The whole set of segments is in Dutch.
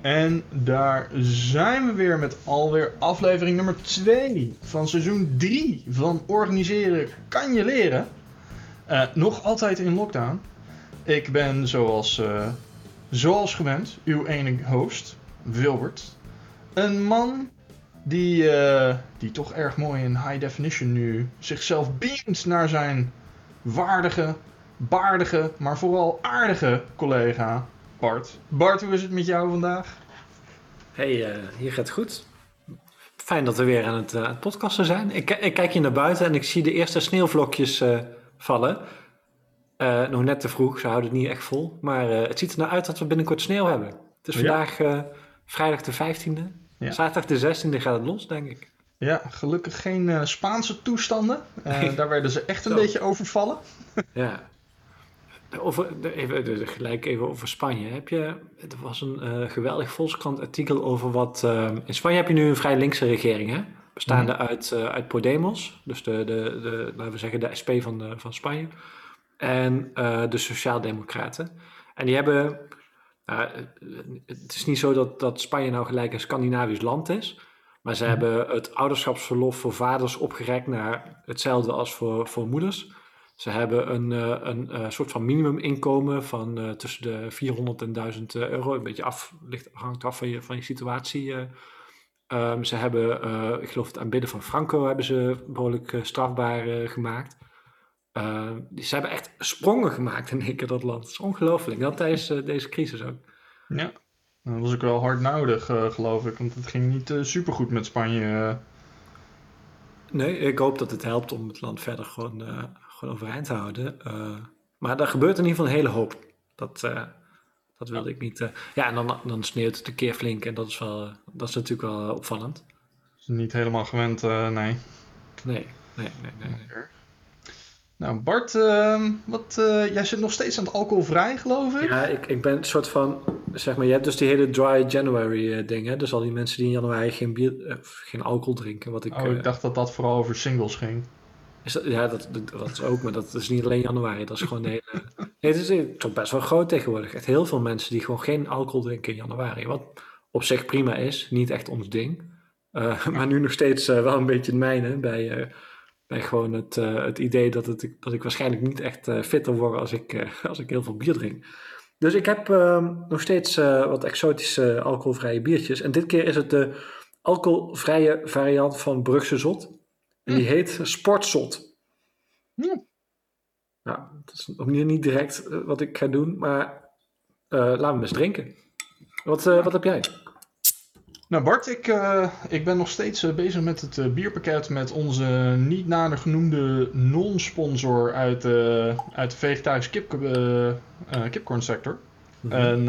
En daar zijn we weer met alweer aflevering nummer 2 van seizoen 3 van Organiseren kan je leren. Uh, nog altijd in lockdown. Ik ben zoals, uh, zoals gewend uw enige host, Wilbert. Een man die, uh, die toch erg mooi in high definition nu zichzelf beamt naar zijn waardige, baardige, maar vooral aardige collega Bart. Bart, hoe is het met jou vandaag? Hey, uh, hier gaat het goed. Fijn dat we weer aan het, uh, podcasten zijn. Ik, ik, kijk hier naar buiten en ik zie de eerste sneeuwvlokjes uh, vallen. nog net te vroeg, ze houden het niet echt vol. Maar het ziet er nou uit dat we binnenkort sneeuw hebben. Het is vandaag vrijdag de 15e. Ja. Zaterdag de 16e gaat het los, denk ik. Ja, gelukkig geen Spaanse toestanden. daar werden ze echt een beetje overvallen. ja. Over, even, gelijk even over Spanje. Heb je, er was een uh, geweldig Volkskrant artikel over wat... Uh, in Spanje heb je nu een vrij linkse regering, hè? Bestaande mm. uit, uh, uit Podemos, dus de, de, de, laten we zeggen de SP van, van Spanje. En de Sociaaldemocraten. En die hebben... Nou, het is niet zo dat, dat Spanje nou gelijk een Scandinavisch land is... Maar ze mm. hebben het ouderschapsverlof voor vaders opgerekt naar hetzelfde als voor, voor moeders... Ze hebben een, uh, een uh, soort van minimuminkomen van uh, tussen de 400 en 1000 euro. Een beetje af, ligt, hangt af van je, van je situatie. Um, ze hebben, ik geloof het aanbidden van Franco hebben ze behoorlijk strafbaar gemaakt. Ehm, ze hebben echt sprongen gemaakt in één keer dat land. Dat is ongelooflijk. Dat tijdens deze crisis ook. Ja, dat was ook wel hard nodig, geloof ik. Want het ging niet super goed met Spanje. Nee, ik hoop dat het helpt om het land verder gewoon gewoon overeind te houden. Uh, maar daar gebeurt in ieder geval een hele hoop. Dat, uh, dat wilde ik niet. Uh, ja, en dan, dan sneeuwt het een keer flink en dat is, wel, dat is natuurlijk wel opvallend. Is niet helemaal gewend, nee. Nee, nee, nee. nee, nee. Nou, Bart, ehm, wat, jij zit nog steeds aan het alcoholvrij, geloof ik? Ja, ik, ik ben een soort van, zeg maar, je hebt dus die hele dry January ding, hè? Dus al die mensen die in januari geen, bier, geen alcohol drinken. Wat ik, oh, ik dacht dat dat vooral over singles ging ja, dat, dat, is ook, maar dat is niet alleen januari. Dat is gewoon de hele... Nee, het is toch best wel groot tegenwoordig. Echt heel veel mensen die gewoon geen alcohol drinken in januari. Wat op zich prima is, niet echt ons ding. Uh, maar nu nog steeds uh, wel een beetje het mijne bij, uh, bij gewoon het, het idee dat, het, dat ik waarschijnlijk niet echt fitter word als ik, als ik heel veel bier drink. Dus ik heb ehm, nog steeds wat exotische alcoholvrije biertjes. En dit keer is het de alcoholvrije variant van Brugse Zot. En die heet Sportzot. Hm. Nou, dat is nog niet direct uh, wat ik ga doen, maar uh, laten we eens drinken. Wat, uh, wat heb jij? Nou Bart, ik, ik ben nog steeds bezig met het bierpakket met onze niet nader genoemde non-sponsor uit, uit de vegetarische kip, kipcorn sector. Mm -hmm. En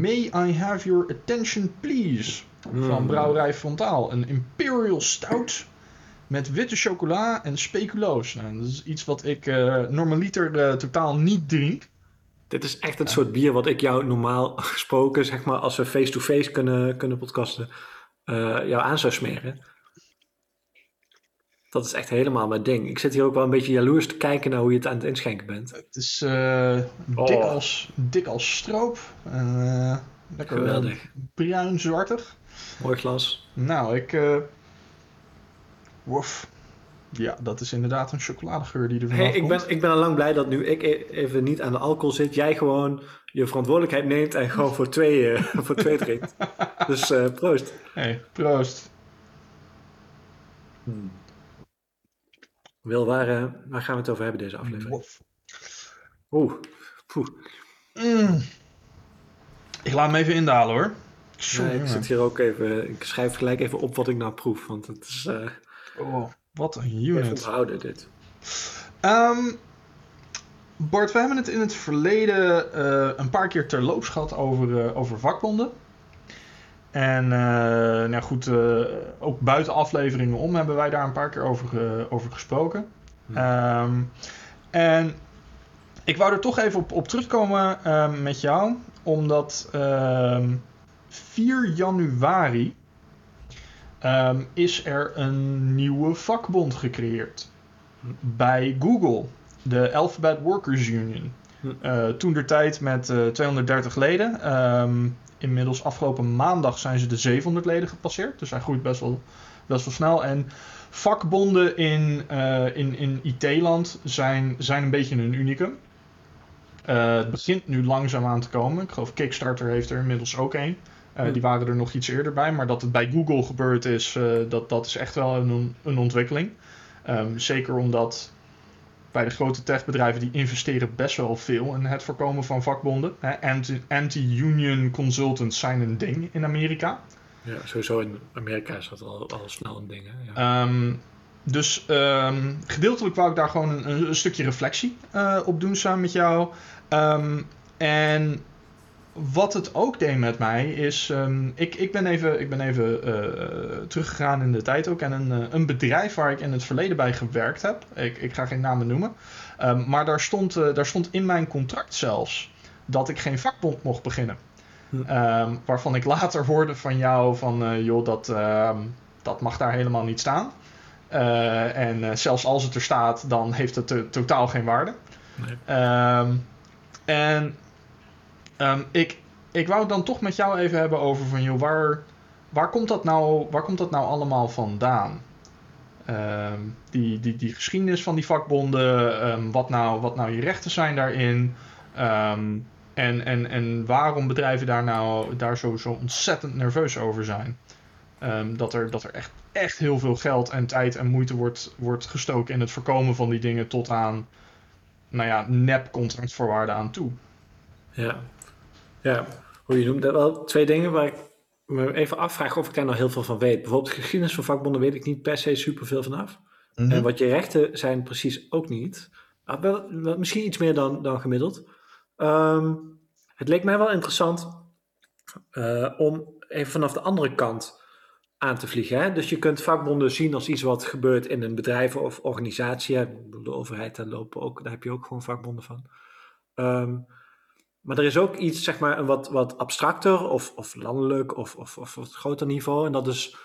May I Have Your Attention Please van mm. Brouwerij Frontaal. Een Imperial Stout met witte chocola en speculoos. Nou, dat is iets wat ik uh, normaliter uh, totaal niet drink. Dit is echt het soort bier wat ik jou normaal gesproken, zeg maar, als we face-to-face kunnen, kunnen podcasten, uh, jou aan zou smeren. Dat is echt helemaal mijn ding. Ik zit hier ook wel een beetje jaloers te kijken naar hoe je het aan het inschenken bent. Het is dik, oh. als, dik als stroop. Lekker Geweldig. bruin-zwartig. Mooi glas. Nou, ik Wof. Ja, dat is inderdaad een chocoladegeur die er vanaf hey, ik ben, ik ben al lang blij dat nu ik e- even niet aan de alcohol zit. Jij gewoon je verantwoordelijkheid neemt en gewoon voor twee, uh, voor twee drinkt. Dus uh, proost. Hey, proost. Hmm. Wil, waar, uh, waar gaan we het over hebben deze aflevering? Oeh, poeh. Mm. Ik laat hem even indalen hoor. Ja, ik zit hier ook even, ik schrijf gelijk even op wat ik nou proef, want het is... Oh, wat een unit. Even onthouden dit. Um, Bart, we hebben het in het verleden uh, een paar keer terloops gehad over, uh, over vakbonden. En uh, nou goed, ook buiten afleveringen om hebben wij daar een paar keer over, over gesproken. Hm. Um, en ik wou er toch even op, op terugkomen met jou, omdat 4 januari um, is er een nieuwe vakbond gecreëerd bij Google, de Alphabet Workers Union. Uh, toen der tijd met 230 leden. Ehm, inmiddels afgelopen maandag zijn ze de 700 leden gepasseerd. Dus hij groeit best wel, best wel snel. En vakbonden in, in, in IT-land zijn, zijn een beetje een unicum. het begint nu langzaam aan te komen. Ik geloof Kickstarter heeft er inmiddels ook een. Uh, die waren er nog iets eerder bij. Maar dat het bij Google gebeurd is, uh, dat, dat is echt wel een, een ontwikkeling. Um, zeker omdat bij de grote techbedrijven die investeren best wel veel in het voorkomen van vakbonden. Anti-union consultants zijn een ding in Amerika. Ja, sowieso in Amerika is dat al, al snel een ding. Hè? Ja. Um, dus um, gedeeltelijk wou ik daar gewoon een, een stukje reflectie uh, op doen samen met jou. en wat het ook deed met mij is, um, ik, ik ben even, ik ben even uh, teruggegaan in de tijd ook. En een, uh, een bedrijf waar ik in het verleden bij gewerkt heb, ik, ik ga geen namen noemen. Um, maar daar stond, uh, daar stond in mijn contract zelfs dat ik geen vakbond mocht beginnen. Hm. Um, waarvan ik later hoorde van jou van, joh, dat, dat mag daar helemaal niet staan. en zelfs als het er staat, dan heeft het totaal geen waarde. Nee. en Um, ik, ik wou het dan toch met jou even hebben over van, joh, waar, waar, komt, dat nou, waar komt dat nou allemaal vandaan? Um, die, die, die geschiedenis van die vakbonden, um, wat, nou, wat nou je rechten zijn daarin. en, en, en waarom bedrijven daar nou daar zo, zo ontzettend nerveus over zijn. dat er, dat er echt, echt heel veel geld en tijd en moeite wordt, wordt gestoken in het voorkomen van die dingen tot aan nou ja, nep-contractvoorwaarden aan toe. Ja, ja, hoe je noemt dat wel twee dingen waar ik me even afvraag of ik daar nog heel veel van weet. Bijvoorbeeld geschiedenis van vakbonden weet ik niet per se superveel vanaf. Mm En wat je rechten zijn precies ook niet. Maar wel, misschien iets meer dan, dan gemiddeld. Um, het leek mij wel interessant uh, om even vanaf de andere kant aan te vliegen. Hè? Dus je kunt vakbonden zien als iets wat gebeurt in een bedrijf of organisatie. De overheid, daar, lopen ook, daar heb je ook gewoon vakbonden van. Um, maar er is ook iets, zeg maar, een wat, wat abstracter of, of landelijk of, of, of wat groter niveau. En dat is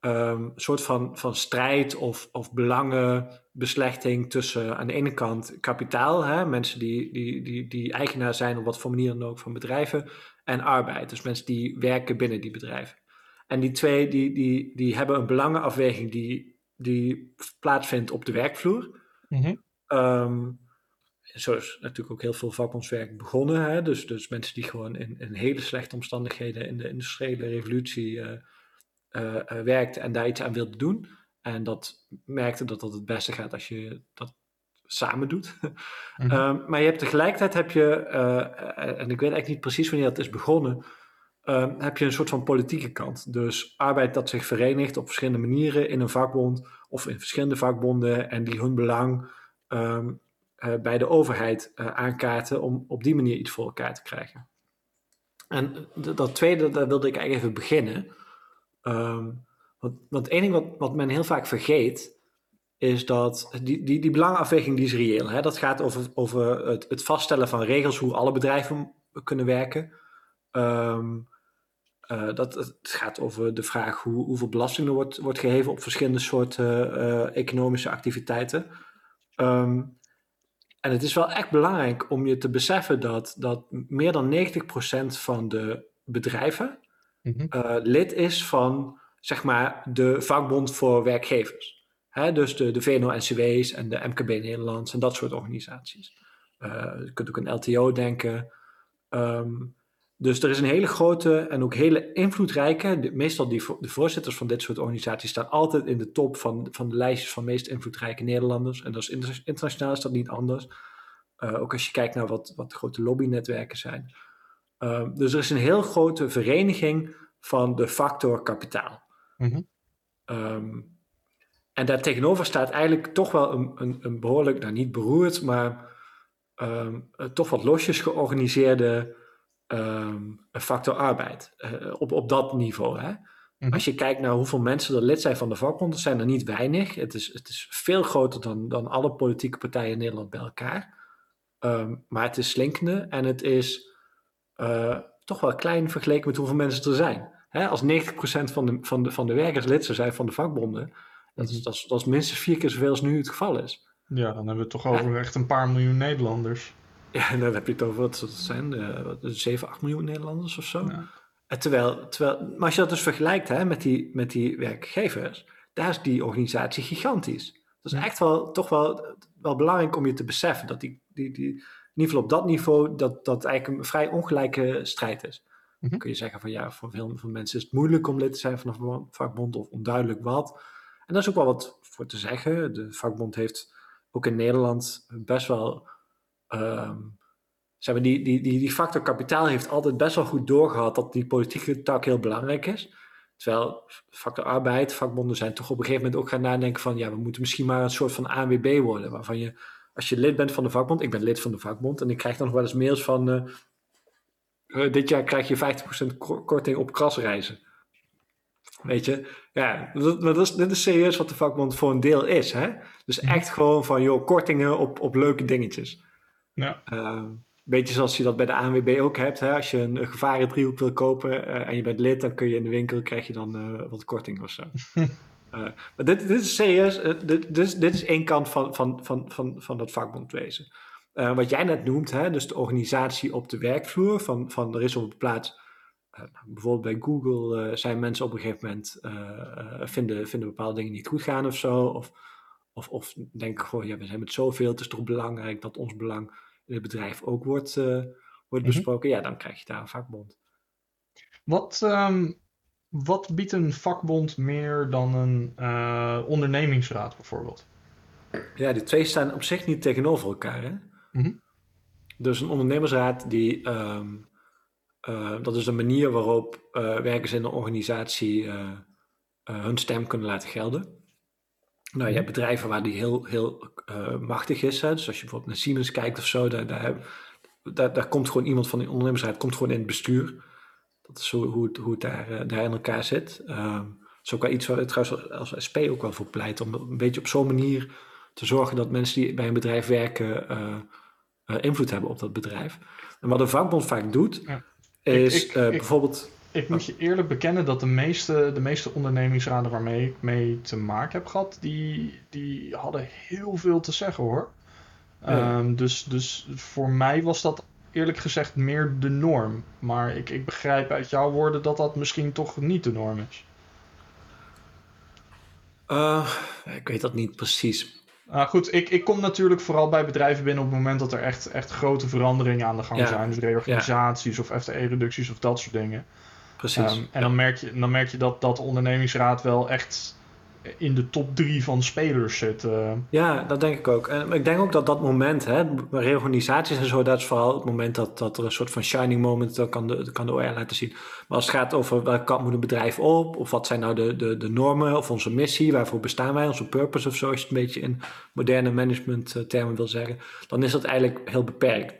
um, een soort van, van strijd of, of belangenbeslechting tussen aan de ene kant kapitaal, hè, mensen die, die, die, die eigenaar zijn op wat voor manier dan ook van bedrijven, en arbeid, dus mensen die werken binnen die bedrijven. En die twee die, die, die hebben een belangenafweging die, die plaatsvindt op de werkvloer. Mm zo is natuurlijk ook heel veel vakbondswerk begonnen. Hè? Dus, dus mensen die gewoon in, in hele slechte omstandigheden in de industriële revolutie uh, werkten en daar iets aan wilden doen. En dat merkte dat dat het beste gaat als je dat samen doet. Mhm. um, maar je hebt tegelijkertijd heb je, en ik weet eigenlijk niet precies wanneer dat is begonnen, um, heb je een soort van politieke kant. Dus arbeid dat zich verenigt op verschillende manieren in een vakbond of in verschillende vakbonden en die hun belang um, uh, bij de overheid uh, aankaarten om op die manier iets voor elkaar te krijgen. En dat tweede, daar wilde ik eigenlijk even beginnen. Um, want, want één ding wat, wat men heel vaak vergeet, is dat die, die, die belangenafweging die is reëel. Hè? Dat gaat over, over het, het vaststellen van regels hoe alle bedrijven kunnen werken. Uh, dat, het gaat over de vraag hoe, hoeveel belasting er wordt, wordt geheven op verschillende soorten economische activiteiten. Um, en het is wel echt belangrijk om je te beseffen dat, dat meer dan 90% van de bedrijven mm lid is van zeg maar, de vakbond voor werkgevers. Hè, dus de, de VNO-NCW's en de MKB Nederlands en dat soort organisaties. Uh, je kunt ook een LTO denken. Um, dus er is een hele grote en ook hele invloedrijke, meestal die, de voorzitters van dit soort organisaties staan altijd in de top van, van de lijstjes van meest invloedrijke Nederlanders. En dat is internationaal is dat niet anders. Uh, ook als je kijkt naar wat, wat grote lobbynetwerken zijn. Uh, dus er is een heel grote vereniging van de factor kapitaal. Mm -hmm. um, en daar tegenover staat eigenlijk toch wel een, een, een behoorlijk, nou niet beroerd, maar um, toch wat losjes georganiseerde um, factor arbeid. Uh, op, op dat niveau. Hè? Mhm. Als je kijkt naar hoeveel mensen er lid zijn van de vakbond, zijn er niet weinig. Het is, het is veel groter dan, dan alle politieke partijen in Nederland bij elkaar. Um, maar het is slinkende en het is uh, toch wel klein vergeleken met hoeveel mensen er zijn. Hè? Als 90% van de, van, de, van de werkers lid zijn van de vakbonden, dat is, dat, is, dat is minstens vier keer zoveel als nu het geval is. Ja, dan hebben we het toch over echt een paar miljoen Nederlanders. Ja, dan heb je het over, wat het zijn, uh, 7, 8 miljoen Nederlanders of zo. Ja. En terwijl, terwijl, maar als je dat dus vergelijkt hè, met, die, met die werkgevers, daar is die organisatie gigantisch. Dat is Ja. echt wel, toch wel, wel belangrijk om je te beseffen, dat die, die, die, in ieder geval op dat niveau, dat dat eigenlijk een vrij ongelijke strijd is. Mhm. Dan kun je zeggen van ja, voor veel van mensen is het moeilijk om lid te zijn van een vakbond of onduidelijk wat. En daar is ook wel wat voor te zeggen. De vakbond heeft ook in Nederland best wel. Ehm, zeg die, die, die, die factor kapitaal heeft altijd best wel goed doorgehad dat die politieke tak heel belangrijk is. Terwijl factor arbeid, vakbonden zijn toch op een gegeven moment ook gaan nadenken van ja, we moeten misschien maar een soort van ANWB worden. Waarvan je, als je lid bent van de vakbond, ik ben lid van de vakbond en ik krijg dan nog wel eens mails van eh, eh, dit jaar krijg je 50% ko- korting op krasreizen. Weet je, ja, dat, dat is, dit is serieus wat de vakbond voor een deel is. Hè? Dus echt gewoon van, joh, kortingen op, op leuke dingetjes. Ja. Uh, beetje zoals je dat bij de ANWB ook hebt. Hè? Als je een, een gevaren driehoek wil kopen eh, en je bent lid, dan kun je in de winkel, krijg je dan eh, wat korting of zo. Eh, maar dit, dit is serieus, dit, dit, is, dit is één kant van, van, van, van, van dat vakbondwezen. Wat jij net noemt, hè, dus de organisatie op de werkvloer, van, van er is op een plaats, bijvoorbeeld bij Google zijn mensen op een gegeven moment, vinden, vinden bepaalde dingen niet goed gaan of zo, of, of, of denken gewoon, ja, we zijn met zoveel, het is toch belangrijk dat ons belang het bedrijf ook wordt, uh, wordt Mhm. besproken, ja, dan krijg je daar een vakbond. Wat, um, wat biedt een vakbond meer dan een uh, ondernemingsraad bijvoorbeeld? Ja, die twee staan op zich niet tegenover elkaar. Hè? Mm-hmm. Dus een ondernemersraad, die, um, uh, dat is een manier waarop werkers in een organisatie hun stem kunnen laten gelden. Nou, je hebt bedrijven waar die heel, heel machtig is. Hè? Dus als je bijvoorbeeld naar Siemens kijkt of zo, daar, daar, daar, daar komt gewoon iemand van de ondernemingsraad komt gewoon in het bestuur. Dat is zo hoe het, hoe het daar, daar in elkaar zit. Dat is ook wel iets waar we trouwens als SP ook wel voor pleit. Om een beetje op zo'n manier te zorgen dat mensen die bij een bedrijf werken uh, uh, invloed hebben op dat bedrijf. En wat een vakbond vaak doet, Ja. is Ik- ik- ik- bijvoorbeeld. Ik moet je eerlijk bekennen dat de meeste, de meeste ondernemingsraden waarmee ik mee te maken heb gehad, die, die hadden heel veel te zeggen hoor. Ja. Ehm, dus, dus voor mij was dat eerlijk gezegd meer de norm. Maar ik, ik begrijp uit jouw woorden dat dat misschien toch niet de norm is. uh, ik weet dat niet precies. Ah, goed, ik, ik kom natuurlijk vooral bij bedrijven binnen op het moment dat er echt, echt grote veranderingen aan de gang Ja. zijn. Dus reorganisaties of FTE-reducties of dat soort dingen. Precies. Ehm, en dan merk je, dan merk je dat, dat de ondernemingsraad wel echt in de top drie van spelers zit. eh. Ja, dat denk ik ook. En ik denk ook dat dat moment, hè, reorganisaties en zo, dat is vooral het moment dat, dat er een soort van shining moment, dat kan de, dat kan de OR laten zien. Maar als het gaat over welke kant moet een bedrijf op, of wat zijn nou de, de, de normen of onze missie, waarvoor bestaan wij, onze purpose of zo, als je het een beetje in moderne management eh, termen wil zeggen, dan is dat eigenlijk heel beperkt.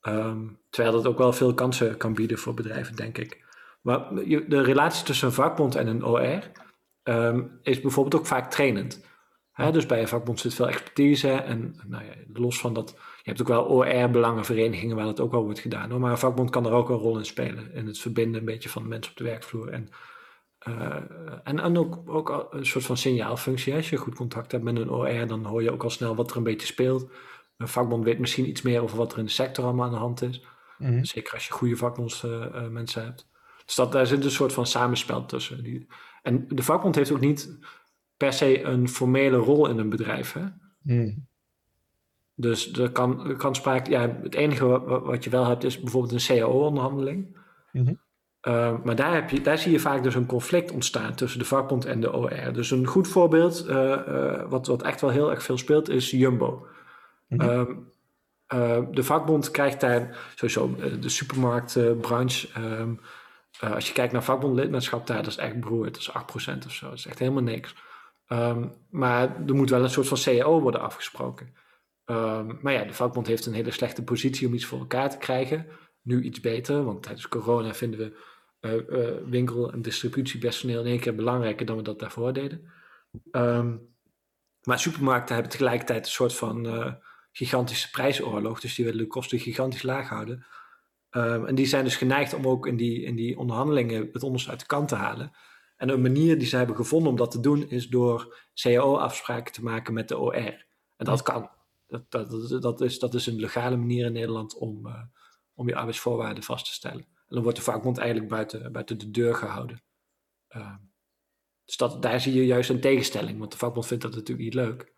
Ehm, terwijl dat ook wel veel kansen kan bieden voor bedrijven, denk ik. Maar de relatie tussen een vakbond en een OR ehm, is bijvoorbeeld ook vaak trainend. Dus bij een vakbond zit veel expertise en nou ja, los van dat, je hebt ook wel OR-belangenverenigingen waar dat ook wel wordt gedaan. Hoor, maar een vakbond kan er ook een rol in spelen. In het verbinden een beetje van de mensen op de werkvloer. En, eh, en, en ook, ook een soort van signaalfunctie. Als je goed contact hebt met een OR, dan hoor je ook al snel wat er een beetje speelt. Een vakbond weet misschien iets meer over wat er in de sector allemaal aan de hand is. Zeker als je goede vakbondsmensen hebt. Dus dat, daar zit een soort van samenspel tussen. Die, en de vakbond heeft ook niet per se een formele rol in een bedrijf. Hè? Hmm. Dus er kan, kan sprake. Ja, het enige wat, wat je wel hebt is bijvoorbeeld een CAO-onderhandeling. Mhm. Uh, maar daar, heb je, daar zie je vaak dus een conflict ontstaan tussen de vakbond en de OR. Dus een goed voorbeeld, uh, uh, wat, wat echt wel heel erg veel speelt, is Jumbo. Mhm. Uh, de vakbond krijgt daar sowieso de supermarktbranche. Um, uh, als je kijkt naar vakbondlidmaatschap daar, is echt beroerd. Dat is 8% of zo. Dat is echt helemaal niks. Um, maar er moet wel een soort van CAO worden afgesproken. Um, maar ja, de vakbond heeft een hele slechte positie om iets voor elkaar te krijgen. Nu iets beter, want tijdens corona vinden we uh, winkel- en distributiepersoneel in één keer belangrijker dan we dat daarvoor deden. Um, maar supermarkten hebben tegelijkertijd een soort van gigantische prijsoorlog. Dus die willen de kosten gigantisch laag houden. Um, en die zijn dus geneigd om ook in die, in die onderhandelingen het onderste uit de kant te halen. En een manier die ze hebben gevonden om dat te doen is door CAO-afspraken te maken met de OR. En dat kan. Dat, dat, dat, is, dat is een legale manier in Nederland om, uh, om je arbeidsvoorwaarden vast te stellen. En dan wordt de vakbond eigenlijk buiten, buiten de deur gehouden. Uh, dus dat, daar zie je juist een tegenstelling, want de vakbond vindt dat natuurlijk niet leuk.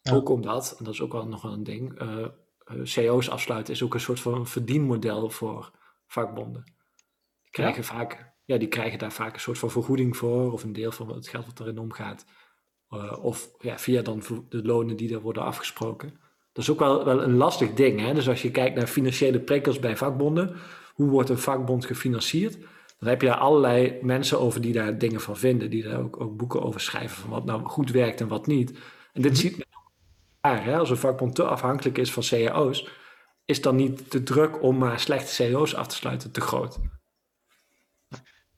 Ja. Ook omdat, en dat is ook wel nog wel een ding, uh, CO's afsluiten is ook een soort van verdienmodel voor vakbonden. Die krijgen, ja? vaak, ja, die krijgen daar vaak een soort van vergoeding voor, of een deel van het geld wat erin omgaat. Uh, of ja, via dan de lonen die er worden afgesproken. Dat is ook wel, wel een lastig ding. Hè? Dus als je kijkt naar financiële prikkels bij vakbonden, hoe wordt een vakbond gefinancierd? Dan heb je daar allerlei mensen over die daar dingen van vinden, die daar ook, ook boeken over schrijven van wat nou goed werkt en wat niet. En dit -hmm. ziet men hè? als een vakbond te afhankelijk is van cao's, is dan niet de druk om maar slechte cao's af te sluiten te groot.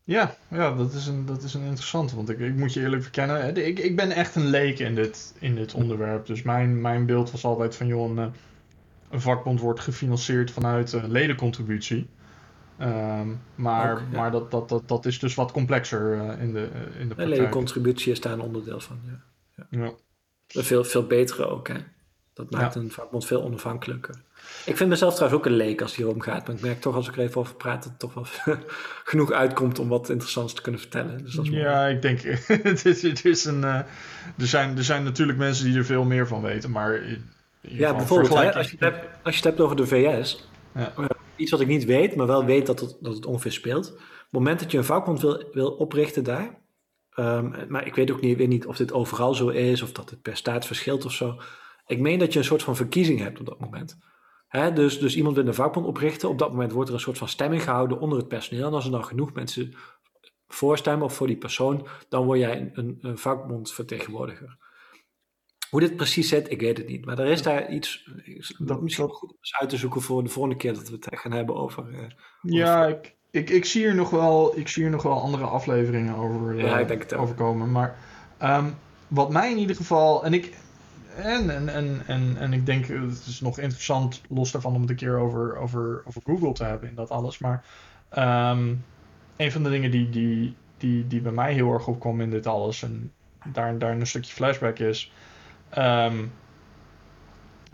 Ja, ja dat, is een, dat is een interessante. Want ik, ik moet je eerlijk verkennen, ik, ik ben echt een leek in dit, in dit onderwerp. Dus mijn, mijn beeld was altijd van, joh, een, een vakbond wordt gefinancierd vanuit uh, ledencontributie. Um, maar Ook, ja. maar dat, dat, dat, dat is dus wat complexer uh, in de, uh, in de praktijk. ledencontributie is daar een onderdeel van, ja. ja. ja. Veel, veel betere ook, hè. Dat maakt ja. een vakbond veel onafhankelijker. Ik vind mezelf trouwens ook een leek als het hier om gaat. Maar ik merk toch als ik er even over praat dat het toch wel genoeg uitkomt om wat interessants te kunnen vertellen. Dus dat is ja, ik denk, het is, het is een, uh, er, zijn, er zijn natuurlijk mensen die er veel meer van weten. Maar ja, bijvoorbeeld hè, als, je het hebt, als je het hebt over de VS. Ja. Uh, iets wat ik niet weet, maar wel weet dat het, dat het ongeveer speelt. Op het moment dat je een vakbond wil, wil oprichten daar. Um, maar ik weet ook niet, weet niet of dit overal zo is of dat het per staat verschilt of zo. Ik meen dat je een soort van verkiezing hebt op dat moment. He, dus, dus iemand wil een vakbond oprichten. Op dat moment wordt er een soort van stemming gehouden onder het personeel. En als er dan genoeg mensen voorstemmen of voor die persoon, dan word jij een, een, een vakbondsvertegenwoordiger. Hoe dit precies zit, ik weet het niet. Maar er is daar iets. Dat misschien goed om eens uit te zoeken voor de volgende keer dat we het gaan hebben over. Uh, ja, ik, ik, ik, zie hier nog wel, ik zie hier nog wel andere afleveringen over, ja, ik denk het over komen. Maar um, wat mij in ieder geval. En ik, en, en, en, en, en ik denk, het is nog interessant, los daarvan, om het een keer over, over, over Google te hebben in dat alles. Maar um, een van de dingen die, die, die, die bij mij heel erg opkomt in dit alles, en daar, daar een stukje flashback is. Um,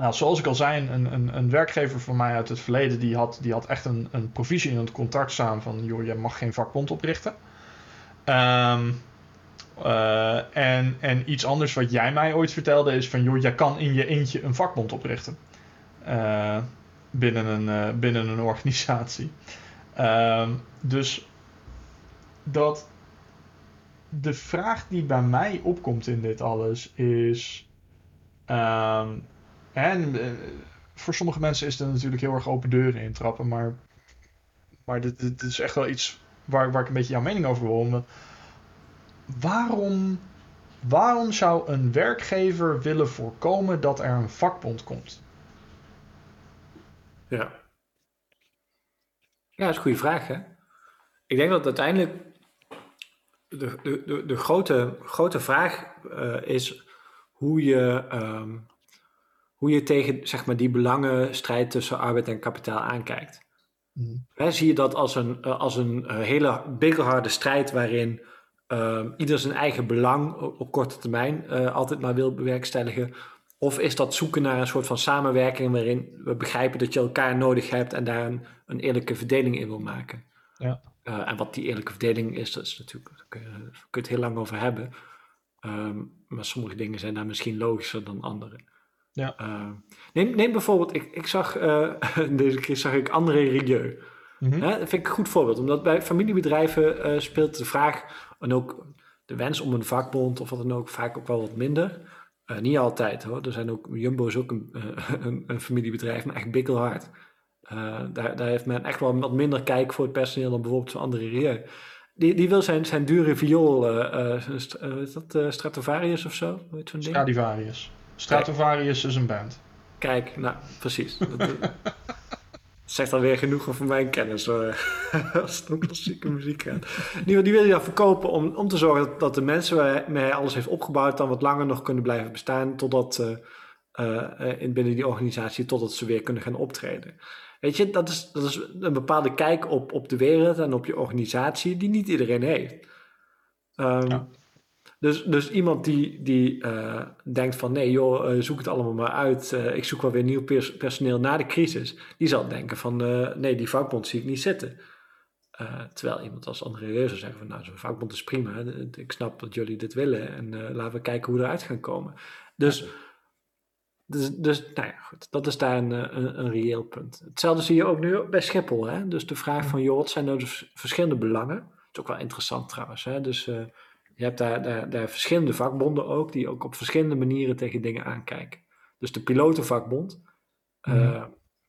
nou, zoals ik al zei, een, een, een werkgever van mij uit het verleden, die had, die had echt een, een provisie in het contract staan van, joh, je mag geen vakbond oprichten. Um, uh, en, en iets anders wat jij mij ooit vertelde is van, joh, jij kan in je eentje een vakbond oprichten. Uh, binnen, een, uh, binnen een organisatie. Uh, dus dat de vraag die bij mij opkomt in dit alles is. Um, en voor sommige mensen is er natuurlijk heel erg open deuren intrappen, maar, maar dit, is echt wel iets waar, waar ik een beetje jouw mening over wil. Waarom, waarom zou een werkgever willen voorkomen dat er een vakbond komt? Ja. Ja, dat is een goede vraag, hè? Ik denk dat uiteindelijk de, de, de, grote, grote vraag uh, is hoe je, um, hoe je tegen zeg maar, die belangenstrijd tussen arbeid en kapitaal aankijkt. Mm. Hè, zie je dat als een, als een hele biggerharde strijd waarin uh, ieder zijn eigen belang op, korte termijn uh, altijd maar wil bewerkstelligen? Of is dat zoeken naar een soort van samenwerking waarin we begrijpen dat je elkaar nodig hebt en daar een, een eerlijke verdeling in wil maken? Ja. Uh, en wat die eerlijke verdeling is, dat is natuurlijk, daar kun je, het heel lang over hebben. Um, maar sommige dingen zijn daar misschien logischer dan andere. Ja. Uh, neem, neem bijvoorbeeld, ik, ik zag, uh, deze keer zag ik André Rieu. Mm-hmm. Dat vind ik een goed voorbeeld, omdat bij familiebedrijven uh, speelt de vraag en ook de wens om een vakbond of wat dan ook vaak ook wel wat minder. Uh, niet altijd hoor. Er zijn ook, Jumbo is ook een, uh, een, een, familiebedrijf, maar echt bikkelhard. Uh, daar, daar heeft men echt wel wat minder kijk voor het personeel dan bijvoorbeeld zo'n andere Rieu. Die, die wil zijn, zijn dure viool, is dat Stratovarius of zo? Weet zo'n ding? Stradivarius. Stratovarius is een band. Kijk, nou precies. zegt dan weer genoeg over mijn kennis hoor. als het om klassieke muziek gaat. Die, die wil je dan verkopen om, om te zorgen dat, dat de mensen waarmee hij alles heeft opgebouwd dan wat langer nog kunnen blijven bestaan totdat uh, uh, in, binnen die organisatie totdat ze weer kunnen gaan optreden. Weet je, dat is, dat is een bepaalde kijk op, op de wereld en op je organisatie die niet iedereen heeft. Um, ja. Dus, dus iemand die, die uh, denkt van nee joh, uh, zoek het allemaal maar uit. Uh, ik zoek wel weer nieuw pers personeel na de crisis. Die zal denken van nee, die vakbond zie ik niet zitten. terwijl iemand als André Reu zou zeggen van nou, zo'n vakbond is prima. Ik snap dat jullie dit willen en laten we kijken hoe we eruit gaan komen. Dus, dus, dus nou ja, goed, dat is daar een, een, een, reëel punt. Hetzelfde zie je ook nu bij Schiphol. Hè? Dus de vraag van joh, wat zijn nou dus verschillende belangen? Dat is ook wel interessant trouwens. Hè? Dus je hebt daar, daar, daar verschillende vakbonden ook, die ook op verschillende manieren tegen dingen aankijken. Dus de pilotenvakbond. Uh,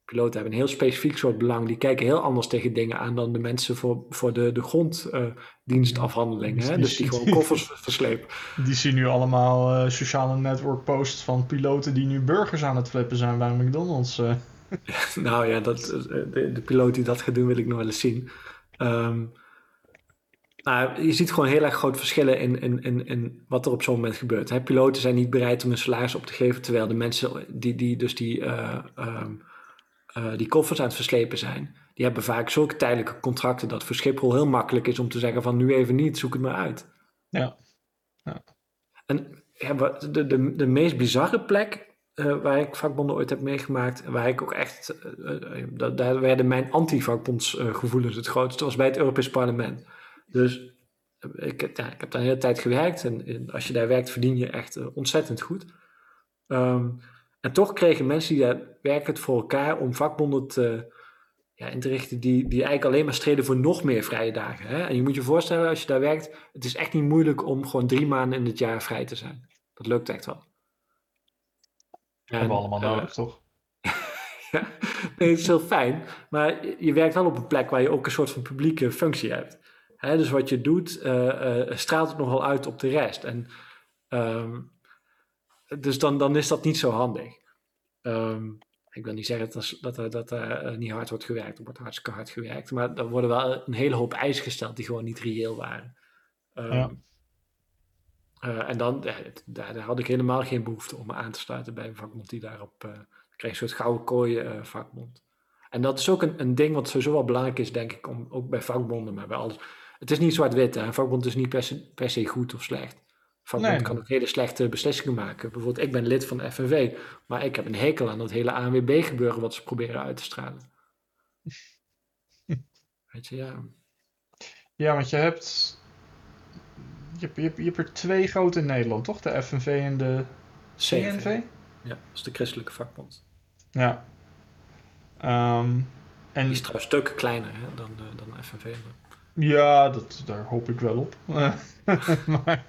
piloten hebben een heel specifiek soort belang. Die kijken heel anders tegen dingen aan dan de mensen voor, voor de, de gronddienstafhandeling. Uh, dus die gewoon koffers verslepen. Die zien nu allemaal uh, sociale network-posts van piloten die nu burgers aan het flippen zijn bij McDonald's. nou ja, dat, de, de piloot die dat gaat doen wil ik nog wel eens zien. Um, nou, je ziet gewoon heel erg grote verschillen in, in, in, in wat er op zo'n moment gebeurt. Hè, piloten zijn niet bereid om een salaris op te geven, terwijl de mensen die, die dus die, uh, um, uh, die koffers aan het verslepen zijn, die hebben vaak zulke tijdelijke contracten dat voor Schiphol heel makkelijk is om te zeggen van nu even niet, zoek het maar uit. Ja. ja. En ja, de, de, de meest bizarre plek uh, waar ik vakbonden ooit heb meegemaakt, waar ik ook echt, daar werden mijn anti-vakbondsgevoelens het grootste, was bij het Europees Parlement. Dus ik, ja, ik heb daar een hele tijd gewerkt en, als je daar werkt verdien je echt uh, ontzettend goed. Um, en toch kregen mensen die daar werken het voor elkaar om vakbonden te, ja, in te richten die, die eigenlijk alleen maar streden voor nog meer vrije dagen. Hè? En je moet je voorstellen, als je daar werkt, het is echt niet moeilijk om gewoon drie maanden in het jaar vrij te zijn. Dat lukt echt wel. Dat hebben we allemaal uh, nodig, toch? ja, nee, het is heel fijn. Maar je werkt wel op een plek waar je ook een soort van publieke functie hebt dus wat je doet, uh, uh, straalt het nogal uit op de rest. En, um, dus dan, dan is dat niet zo handig. Um, ik wil niet zeggen dat, dat, dat, er uh, niet hard wordt gewerkt. Er wordt hartstikke hard gewerkt. Maar er worden wel een hele hoop eisen gesteld die gewoon niet reëel waren. Um, ja. en dan, daar, daar, had ik helemaal geen behoefte om me aan te sluiten bij een vakbond die daarop... Uh, kreeg een soort gouden kooi vakbond. En dat is ook een, een ding wat sowieso wel belangrijk is, denk ik, om, ook bij vakbonden, maar bij alles het is niet zwart-wit. Een vakbond is niet per se, per se goed of slecht. Een vakbond kan ook hele slechte beslissingen maken. Bijvoorbeeld, ik ben lid van de FNV, maar ik heb een hekel aan dat hele ANWB-gebeuren wat ze proberen uit te stralen. Weet je, ja. Ja, want je hebt, je hebt, je je hebt er twee grote in Nederland, toch? De FNV en de CNV? Ja, dat is de christelijke vakbond. Ja. Um, en... Die is trouwens stukken kleiner hè, dan, de, dan de FNV. Ja, dat, daar hoop ik wel op. maar,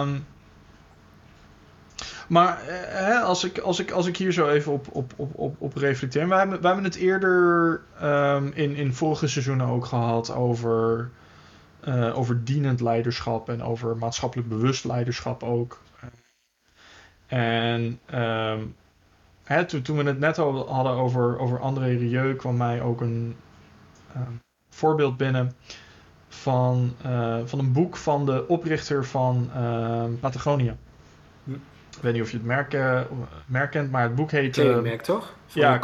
um, maar hè, als, ik, als, ik, als ik hier zo even op, op, op, op, reflecteer. We hebben, we hebben het eerder um, in, in vorige seizoenen ook gehad over, uh, over dienend leiderschap en over maatschappelijk bewust leiderschap ook. En hè, toen, toen we het net hadden over, over André Rieu, kwam mij ook een voorbeeld binnen van, uh, van een boek van de oprichter van uh, Patagonia. Hm. Ik weet niet of je het merk, uh, merk kent, maar het boek heet... Kledingmerk toch? Van ja,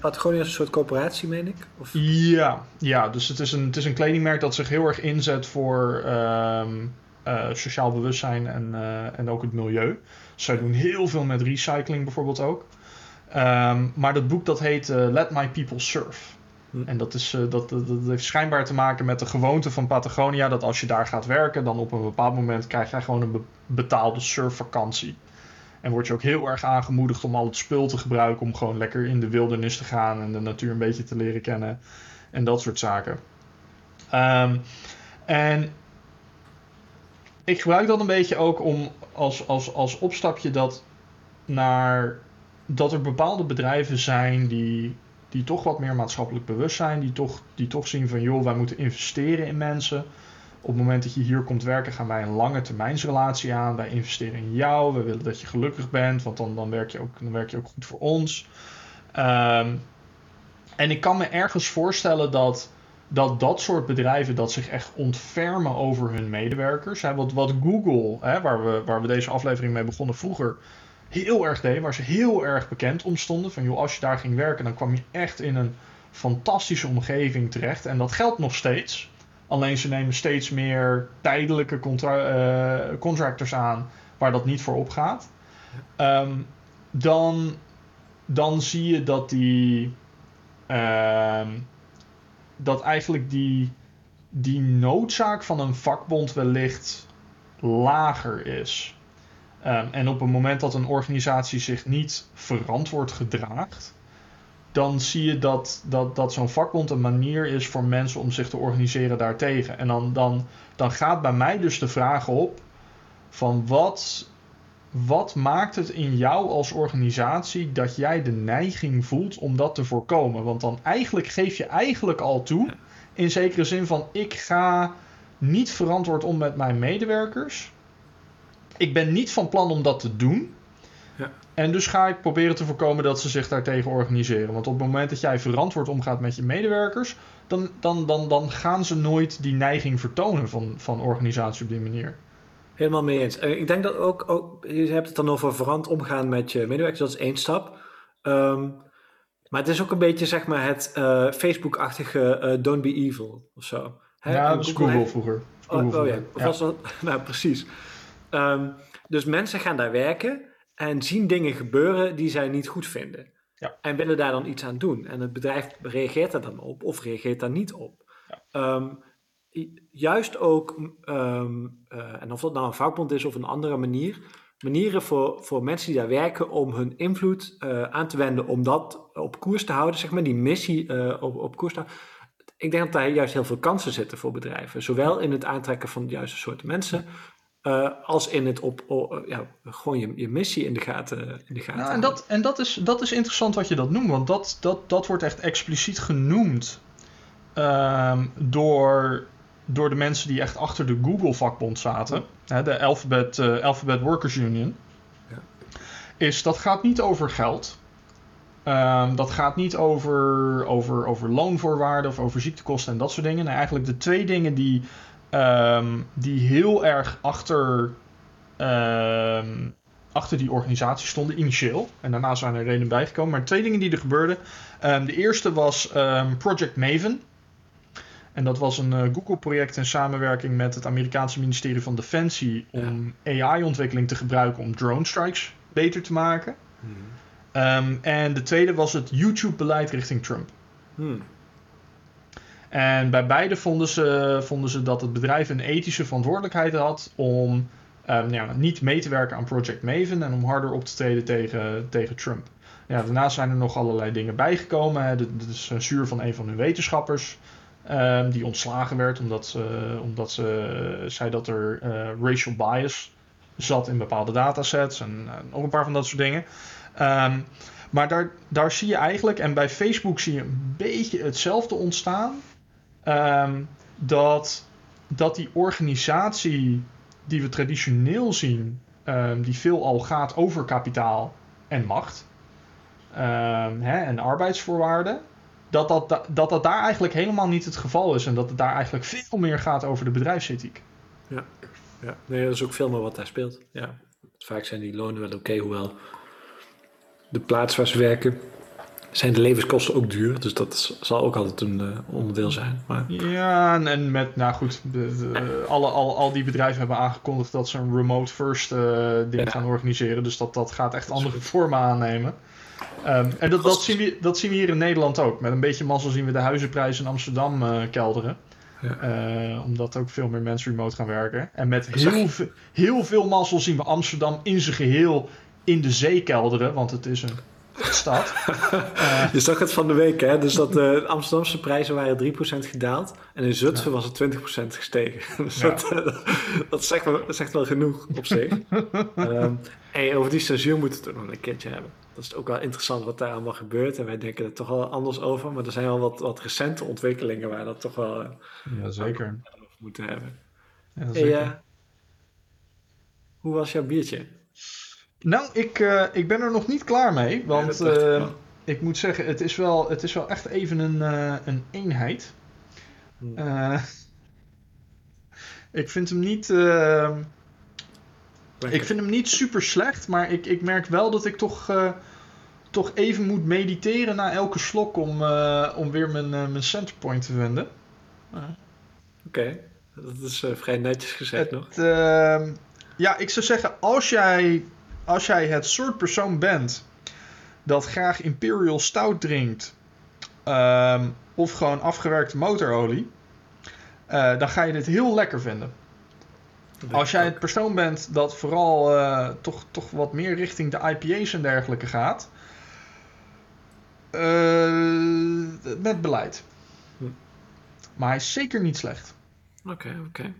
Patagonia is een soort coöperatie, meen ik? Of? Ja, ja, dus het is, een, het is een kledingmerk dat zich heel erg inzet voor um, sociaal bewustzijn en, en ook het milieu. Zij doen heel veel met recycling bijvoorbeeld ook. Um, maar dat boek dat heet Let My People Surf. En dat, is, uh, dat, dat, heeft schijnbaar te maken met de gewoonte van Patagonia. Dat als je daar gaat werken, dan op een bepaald moment krijg je gewoon een betaalde surfvakantie. En word je ook heel erg aangemoedigd om al het spul te gebruiken. Om gewoon lekker in de wildernis te gaan en de natuur een beetje te leren kennen. En dat soort zaken. Um, en ik gebruik dat een beetje ook om als, als, als opstapje dat naar dat er bepaalde bedrijven zijn die die toch wat meer maatschappelijk bewust zijn, die toch, die toch zien van joh, wij moeten investeren in mensen. Op het moment dat je hier komt werken, gaan wij een lange termijnsrelatie aan. Wij investeren in jou, we willen dat je gelukkig bent, want dan, dan, werk, je ook, dan werk je ook goed voor ons. Um, en ik kan me ergens voorstellen dat, dat dat soort bedrijven dat zich echt ontfermen over hun medewerkers. Hè, wat, wat Google, hè, waar, we, waar we deze aflevering mee begonnen vroeger, heel erg deed, waar ze heel erg bekend om stonden. Van joh, als je daar ging werken, dan kwam je echt in een fantastische omgeving terecht. En dat geldt nog steeds. alleen ze nemen steeds meer tijdelijke contra contractors aan waar dat niet voor opgaat. Ehm, dan, dan zie je dat die. Ehm, dat eigenlijk die, die noodzaak van een vakbond wellicht lager is. Ehm, en op het moment dat een organisatie zich niet verantwoord gedraagt, dan zie je dat, dat, dat zo'n vakbond een manier is voor mensen om zich te organiseren daartegen. En dan, dan, dan gaat bij mij dus de vraag op van wat, wat maakt het in jou als organisatie dat jij de neiging voelt om dat te voorkomen? Want dan eigenlijk geef je eigenlijk al toe, in zekere zin van ik ga niet verantwoord om met mijn medewerkers. Ik ben niet van plan om dat te doen. Ja. En dus ga ik proberen te voorkomen dat ze zich daartegen organiseren. Want op het moment dat jij verantwoord omgaat met je medewerkers, dan, dan, dan, dan gaan ze nooit die neiging vertonen van, van organisatie op die manier. Helemaal mee eens. Ik denk dat ook, ook, je hebt het dan over verantwoord omgaan met je medewerkers, dat is één stap. Um, maar het is ook een beetje zeg maar het uh, Facebook-achtige uh, don't be evil of zo. Hè? Ja, dat is Google vroeger. oh, oh, ja, Was dat, nou precies. Um, dus mensen gaan daar werken en zien dingen gebeuren die zij niet goed vinden. Ja. En willen daar dan iets aan doen. En het bedrijf reageert daar dan op of reageert daar niet op. Ja. Um, juist ook, um, uh, en of dat nou een vakbond is of een andere manier, manieren voor, voor mensen die daar werken om hun invloed uh, aan te wenden, om dat op koers te houden, zeg maar, die missie uh, op, op koers te houden. Ik denk dat daar juist heel veel kansen zitten voor bedrijven. Zowel in het aantrekken van de juiste soorten mensen, uh, als in het op, ja, gewoon je, je missie in de gaten, in de gaten nou, en dat, en dat, is, dat is interessant wat je dat noemt, want dat, dat, dat wordt echt expliciet genoemd um, door door de mensen die echt achter de Google-vakbond zaten, hè, de Alphabet, uh, Alphabet Workers Union, ja. is dat gaat niet over geld. Um, dat gaat niet over, over, over loonvoorwaarden of over ziektekosten en dat soort dingen. Nee, eigenlijk de twee dingen die, um, die heel erg achter, um, achter die organisatie stonden, initieel. En daarna zijn er redenen bijgekomen. Maar twee dingen die er gebeurden. de eerste was Project Maven. En dat was een uh, Google-project in samenwerking met het Amerikaanse ministerie van Defensie om AI-ontwikkeling te gebruiken om drone strikes beter te maken. Hmm. En de tweede was het YouTube-beleid richting Trump. Hmm. En bij beide vonden ze, vonden ze dat het bedrijf een ethische verantwoordelijkheid had om um, ja, niet mee te werken aan Project Maven en om harder op te treden tegen, tegen Trump. Ja, daarnaast zijn er nog allerlei dingen bijgekomen. De, de censuur van een van hun wetenschappers. Um, die ontslagen werd omdat ze, omdat ze zei dat er uh, racial bias zat in bepaalde datasets en uh, nog een paar van dat soort dingen. Um, maar daar, daar zie je eigenlijk, en bij Facebook zie je een beetje hetzelfde ontstaan, um, dat, dat die organisatie die we traditioneel zien, die veel al gaat over kapitaal en macht hè, en arbeidsvoorwaarden, dat dat, dat dat daar eigenlijk helemaal niet het geval is. En dat het daar eigenlijk veel meer gaat over de bedrijfsethiek. Ja, ja. Nee, dat is ook veel meer wat daar speelt. Ja. Vaak zijn die lonen wel oké, hoewel de plaats waar ze werken zijn de levenskosten ook duur. Dus dat zal ook altijd een uh, onderdeel zijn. Maar... Ja, en, met, nou goed, de, alle, al, al die bedrijven hebben aangekondigd dat ze een remote first uh, ding gaan organiseren. Dus dat, dat gaat echt andere vormen aannemen. Um, en dat, dat, zien we, dat zien we hier in Nederland ook. Met een beetje mazzel zien we de huizenprijzen in Amsterdam uh, kelderen. Ja. Omdat ook veel meer mensen remote gaan werken. En met heel, veel, heel veel mazzel zien we Amsterdam in zijn geheel in de zee kelderen. Want het is een stad. Uh, je zag het van de week, hè? Dus dat de Amsterdamse prijzen waren 3% gedaald. En in Zutphen ja. was het 20% gestegen. Dus ja. dat, dat, zegt wel, dat zegt wel genoeg op zich. um, hey, over die censuur moeten we het ook nog een keertje hebben dat is ook wel interessant wat daar allemaal gebeurt. En wij denken er toch wel anders over. Maar er zijn wel wat, wat recente ontwikkelingen waar dat toch wel eh, ja, zeker. over moeten hebben. Ja, zeker. uh, hoe was jouw biertje? Nou, ik, uh, ik ben er nog niet klaar mee. Want ja, ik moet zeggen, het is wel, het is wel echt even een, een eenheid. Hmm. ik vind hem niet ik vind hem niet super slecht, maar ik, ik merk wel dat ik toch, toch even moet mediteren na elke slok om, om weer mijn, mijn centerpoint te vinden. Oké, dat is vrij netjes gezegd nog. Uh, ja, ik zou zeggen, als jij, als jij het soort persoon bent dat graag Imperial Stout drinkt, um, of gewoon afgewerkte motorolie, uh, dan ga je dit heel lekker vinden. Als jij het persoon bent dat vooral uh, toch, toch wat meer richting de IPA's en dergelijke gaat, uh, met beleid. Hm. Maar hij is zeker niet slecht. Oké, okay, oké. Okay.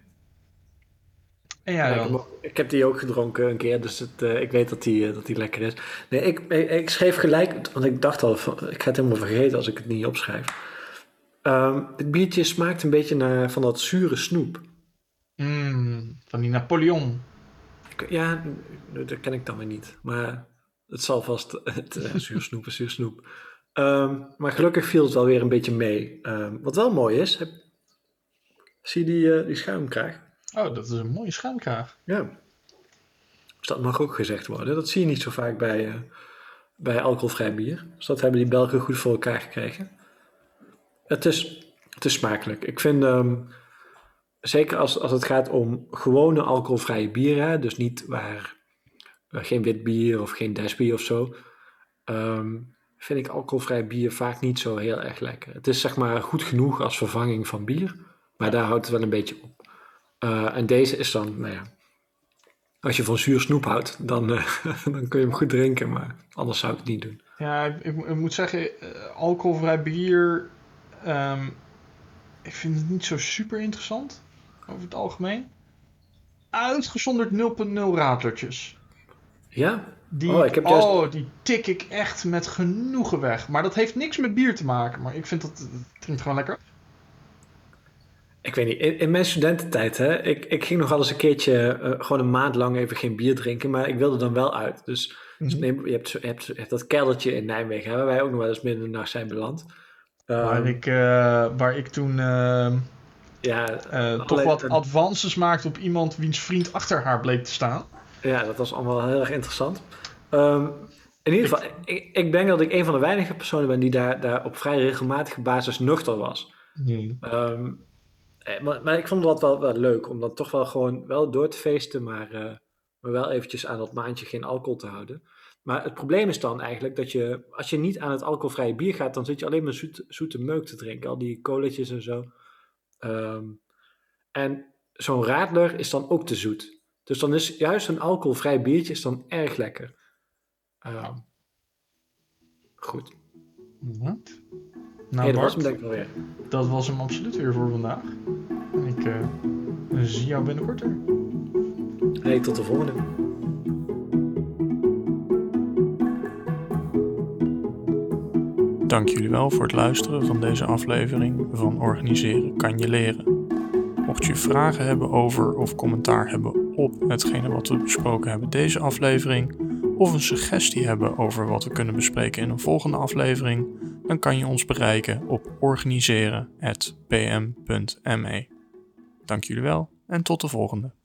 En ja, ik, ik, heb die ook gedronken een keer, dus het, uh, ik weet dat die, dat die lekker is. Nee, ik, ik, ik, schreef gelijk, want ik dacht al, ik ga het helemaal vergeten als ik het niet opschrijf. Um, het biertje smaakt een beetje naar van dat zure snoep. Mm, van die Napoleon. Ja, dat ken ik dan weer niet. Maar het zal vast het uh, snoep is snoep. Um, maar gelukkig viel het wel weer een beetje mee. Um, wat wel mooi is, heb, zie je die, uh, die schuimkraag? Oh, dat is een mooie schuimkraag. Ja. Dus dat mag ook gezegd worden. Dat zie je niet zo vaak bij, uh, bij alcoholvrij bier. Dus dat hebben die Belgen goed voor elkaar gekregen. Het is, het is smakelijk. Ik vind, um, zeker als, als het gaat om gewone alcoholvrije bieren, dus niet waar uh, geen wit bier of geen desbier of zo, um, vind ik alcoholvrij bier vaak niet zo heel erg lekker. Het is zeg maar goed genoeg als vervanging van bier, maar daar houdt het wel een beetje op. Uh, en deze is dan, nou ja, als je van zuur snoep houdt, dan, uh, dan kun je hem goed drinken, maar anders zou ik het niet doen. Ja, ik, ik moet zeggen, alcoholvrij bier Um, ik vind het niet zo super interessant over het algemeen. Uitgezonderd 0.0 raadlertjes. Ja? Die, oh, ik heb juist... oh, die tik ik echt met genoegen weg. Maar dat heeft niks met bier te maken. Maar ik vind dat het klinkt gewoon lekker. Ik weet niet, in, in mijn studententijd, hè, ik, ik ging nog wel eens een keertje uh, gewoon een maand lang even geen bier drinken, maar ik wilde dan wel uit. Dus, mm -hmm. neem, je, hebt, je, hebt, je, hebt, dat keldertje in Nijmegen, hè, waar wij ook nog wel eens midden in de nacht zijn beland. waar, Um, ik, uh, waar ik toen uh, ja, uh, toch wat advances maakte op iemand wiens vriend achter haar bleek te staan. Ja, dat was allemaal heel erg interessant. Um, in ieder geval, ik, ik denk dat ik een van de weinige personen ben die daar, daar op vrij regelmatige basis nuchter was. Um, maar, maar, ik vond dat wel, wel leuk, om dan toch wel gewoon wel door te feesten, maar, uh, maar wel eventjes aan dat maandje geen alcohol te houden. Maar het probleem is dan eigenlijk dat je, als je niet aan het alcoholvrije bier gaat, dan zit je alleen maar zoet, zoete meuk te drinken. Al die coletjes en zo. Um, en zo'n radler is dan ook te zoet. Dus dan is juist een alcoholvrij biertje is dan erg lekker. Um, goed. Wat? Nou, hey, dat Bart, was hem denk ik alweer. Dat was hem absoluut weer voor vandaag. Ik uh, zie jou binnenkort weer. Hey, tot de volgende. Dank jullie wel voor het luisteren van deze aflevering van Organiseren kan je leren. Mocht je vragen hebben over of commentaar hebben op hetgene wat we besproken hebben deze aflevering, of een suggestie hebben over wat we kunnen bespreken in een volgende aflevering, dan kan je ons bereiken op organiseren.pm.me. Dank jullie wel en tot de volgende.